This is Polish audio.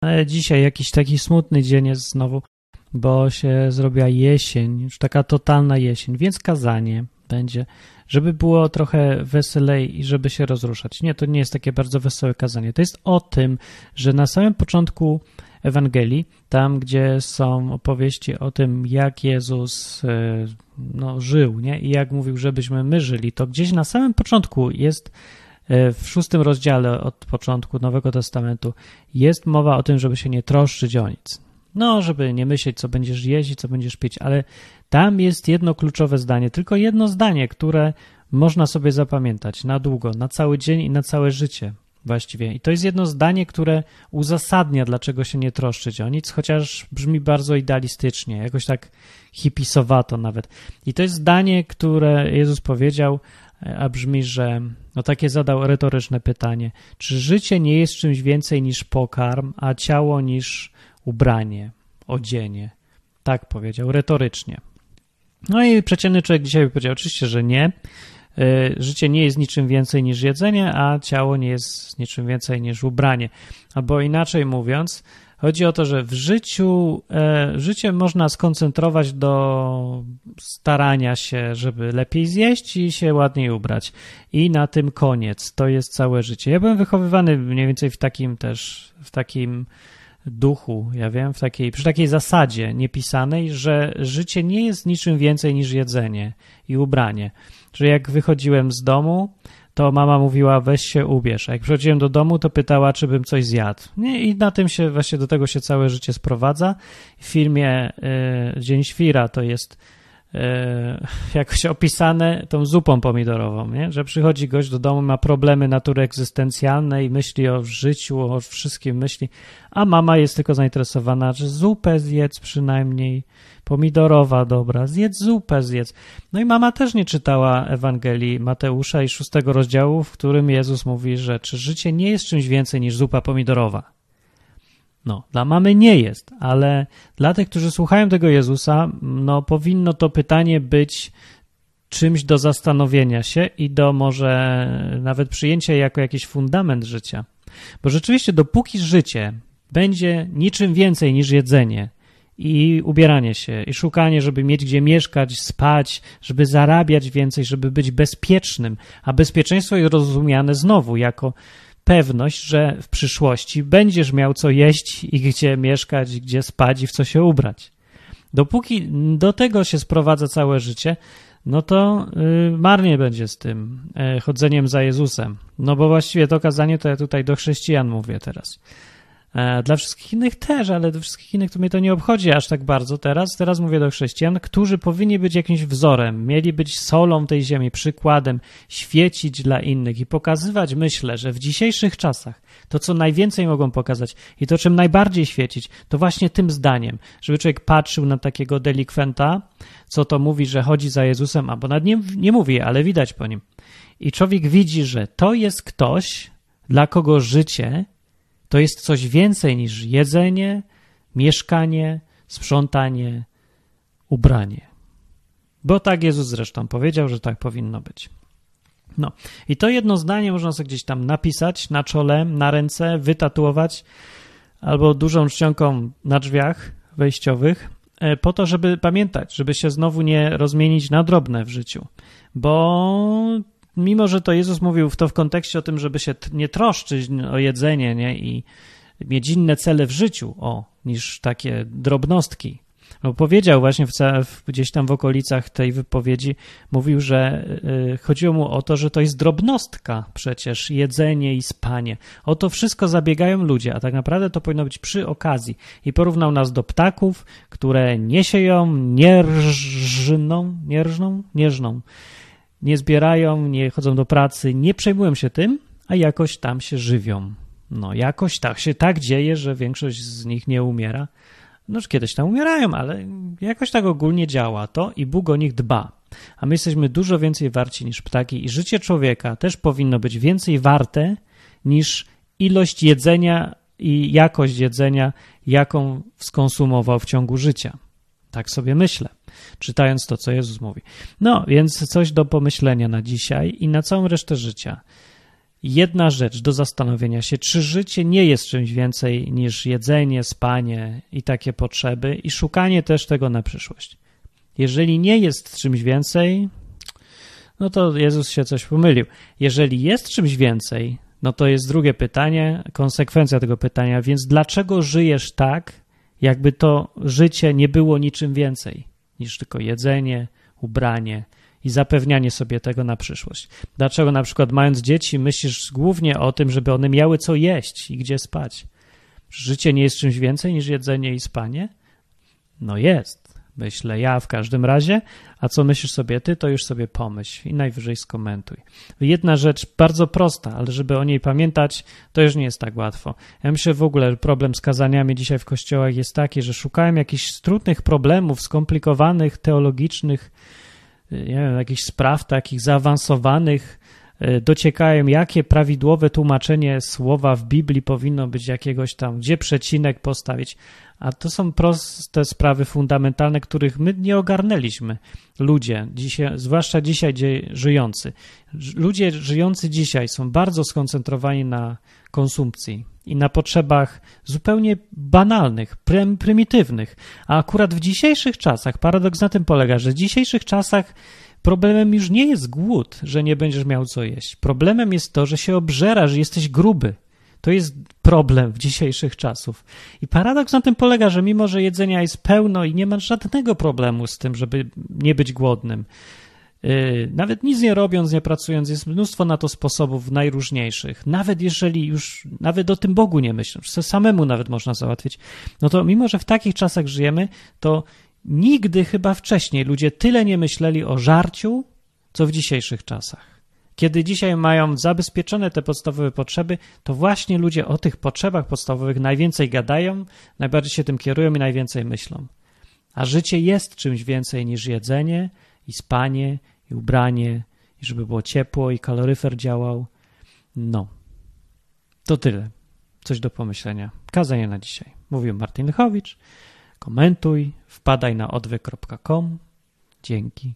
Ale dzisiaj jakiś taki smutny dzień jest znowu, bo się zrobiła jesień, już taka totalna jesień, więc kazanie będzie, żeby było trochę weselej i żeby się rozruszać. Nie, to nie jest takie bardzo wesołe kazanie. To jest o tym, że na samym początku Ewangelii, tam gdzie są opowieści o tym, jak Jezus e, no, żył nie? i jak mówił, żebyśmy my żyli, to gdzieś na samym początku jest w szóstym rozdziale od początku Nowego Testamentu jest mowa o tym, żeby się nie troszczyć o nic. No, żeby nie myśleć, co będziesz jeść i co będziesz pić, ale tam jest jedno kluczowe zdanie, tylko jedno zdanie, które można sobie zapamiętać na długo, na cały dzień i na całe życie właściwie. I to jest jedno zdanie, które uzasadnia, dlaczego się nie troszczyć o nic, chociaż brzmi bardzo idealistycznie, jakoś tak hipisowato nawet. I to jest zdanie, które Jezus powiedział, a brzmi, że no takie zadał retoryczne pytanie: czy życie nie jest czymś więcej niż pokarm, a ciało niż ubranie, odzienie? Tak powiedział, retorycznie. No i przeciętny człowiek dzisiaj by powiedział oczywiście, że nie. E, życie nie jest niczym więcej niż jedzenie, a ciało nie jest niczym więcej niż ubranie. Albo inaczej mówiąc, chodzi o to, że w życiu e, życie można skoncentrować do starania się, żeby lepiej zjeść i się ładniej ubrać. I na tym koniec. To jest całe życie. Ja byłem wychowywany mniej więcej w takim też, w takim duchu, ja wiem, w takiej, przy takiej zasadzie niepisanej, że życie nie jest niczym więcej niż jedzenie i ubranie. Że jak wychodziłem z domu, to mama mówiła, weź się ubierz. A jak przychodziłem do domu, to pytała, czy bym coś zjadł. Nie? I na tym się, właśnie do tego się całe życie sprowadza. W filmie y, Dzień Świra to jest jakoś opisane tą zupą pomidorową, nie? że przychodzi gość do domu, ma problemy natury egzystencjalnej, myśli o życiu, o wszystkim myśli, a mama jest tylko zainteresowana, że zupę zjedz przynajmniej, pomidorowa dobra, zjedz zupę, zjedz. No i mama też nie czytała Ewangelii Mateusza i szóstego rozdziału, w którym Jezus mówi, że czy życie nie jest czymś więcej niż zupa pomidorowa. No, dla mamy nie jest, ale dla tych, którzy słuchają tego Jezusa, no powinno to pytanie być czymś do zastanowienia się i do może nawet przyjęcia jako jakiś fundament życia. Bo rzeczywiście, dopóki życie będzie niczym więcej niż jedzenie i ubieranie się, i szukanie, żeby mieć gdzie mieszkać, spać, żeby zarabiać więcej, żeby być bezpiecznym, a bezpieczeństwo jest rozumiane znowu jako pewność, że w przyszłości będziesz miał co jeść i gdzie mieszkać, gdzie spać i w co się ubrać. Dopóki do tego się sprowadza całe życie, no to yy, marnie będzie z tym yy, chodzeniem za Jezusem. No bo właściwie to kazanie to ja tutaj do chrześcijan mówię teraz. E, dla wszystkich innych też, ale do wszystkich innych to mnie to nie obchodzi aż tak bardzo teraz. Teraz mówię do chrześcijan, którzy powinni być jakimś wzorem, mieli być solą tej ziemi, przykładem, świecić dla innych i pokazywać, myślę, że w dzisiejszych czasach to, co najwięcej mogą pokazać i to, czym najbardziej świecić, to właśnie tym zdaniem, żeby człowiek patrzył na takiego delikwenta, co to mówi, że chodzi za Jezusem, albo nad nim nie mówi, ale widać po nim. I człowiek widzi, że to jest ktoś, dla kogo życie to jest coś więcej niż jedzenie, mieszkanie, sprzątanie, ubranie. Bo tak Jezus zresztą powiedział, że tak powinno być. No i to jedno zdanie można sobie gdzieś tam napisać na czole, na ręce, wytatuować albo dużą czcionką na drzwiach wejściowych, e, po to, żeby pamiętać, żeby się znowu nie rozmienić na drobne w życiu. Bo mimo że to Jezus mówił w to w kontekście o tym, żeby się nie troszczyć o jedzenie nie? i mieć inne cele w życiu, o, niż takie drobnostki. No, powiedział właśnie w, gdzieś tam w okolicach tej wypowiedzi, mówił, że y, chodziło mu o to, że to jest drobnostka przecież, jedzenie i spanie. O to wszystko zabiegają ludzie, a tak naprawdę to powinno być przy okazji. I porównał nas do ptaków, które nie sieją, nie rżną, nie rżną, nie rżną nie zbierają, nie chodzą do pracy, nie przejmują się tym, a jakoś tam się żywią. No, jakoś tak się tak dzieje, że większość z nich nie umiera. No, kiedyś tam umierają, ale jakoś tak ogólnie działa to i Bóg o nich dba. A my jesteśmy dużo więcej warci niż ptaki i życie człowieka też powinno być więcej warte niż ilość jedzenia i jakość jedzenia, jaką skonsumował w ciągu życia. Tak sobie myślę czytając to, co Jezus mówi. No, więc coś do pomyślenia na dzisiaj i na całą resztę życia. jedna rzecz do zastanowienia się, czy życie nie jest czymś więcej niż jedzenie, spanie i takie potrzeby, i szukanie też tego na przyszłość. Jeżeli nie jest czymś więcej, no to Jezus się coś pomylił. Jeżeli jest czymś więcej, no to jest drugie pytanie, konsekwencja tego pytania, więc dlaczego żyjesz tak, jakby to życie nie było niczym więcej niż tylko jedzenie, ubranie i zapewnianie sobie tego na przyszłość? Dlaczego na przykład mając dzieci myślisz głównie o tym, żeby one miały co jeść i gdzie spać? Życie nie jest czymś więcej niż jedzenie i spanie? No jest myślę ja w każdym razie, a co myślisz sobie ty, to już sobie pomyśl i najwyżej skomentuj. Jedna rzecz bardzo prosta, ale żeby o niej pamiętać, to już nie jest tak łatwo. Ja myślę w ogóle, problem z kazaniami dzisiaj w kościołach jest taki, że szukałem jakichś trudnych problemów, skomplikowanych, teologicznych, nie wiem, jakichś spraw takich zaawansowanych, dociekają, jakie prawidłowe tłumaczenie słowa w Biblii powinno być jakiegoś tam, gdzie przecinek postawić. A to są proste sprawy fundamentalne, których my nie ogarnęliśmy. Ludzie, dzisiaj, zwłaszcza dzisiaj żyjący. Ludzie żyjący dzisiaj są bardzo skoncentrowani na konsumpcji i na potrzebach zupełnie banalnych, prym, prymitywnych. A akurat w dzisiejszych czasach, paradoks na tym polega, że w dzisiejszych czasach problemem już nie jest głód, że nie będziesz miał co jeść. Problemem jest to, że się obżerasz, że jesteś gruby to jest problem w dzisiejszych czasów. I paradoks na tym polega, że mimo, że jedzenia jest pełno i nie ma żadnego problemu z tym, żeby nie być głodnym, yy, nawet nic nie robiąc, nie pracując, jest mnóstwo na to sposobów najróżniejszych. Nawet jeżeli już, nawet o tym Bogu nie myśląc, samemu nawet można załatwić, no to mimo, że w takich czasach żyjemy, to nigdy chyba wcześniej ludzie tyle nie myśleli o żarciu, co w dzisiejszych czasach. Kiedy dzisiaj mają zabezpieczone te podstawowe potrzeby, to właśnie ludzie o tych potrzebach podstawowych najwięcej gadają, najbardziej się tym kierują i najwięcej myślą. A życie jest czymś więcej niż jedzenie i spanie i ubranie, i żeby było ciepło i kaloryfer działał. No, to tyle. Coś do pomyślenia. Kazanie na dzisiaj. Mówił Martin Lechowicz. Komentuj, wpadaj na odwy.com. Dzięki.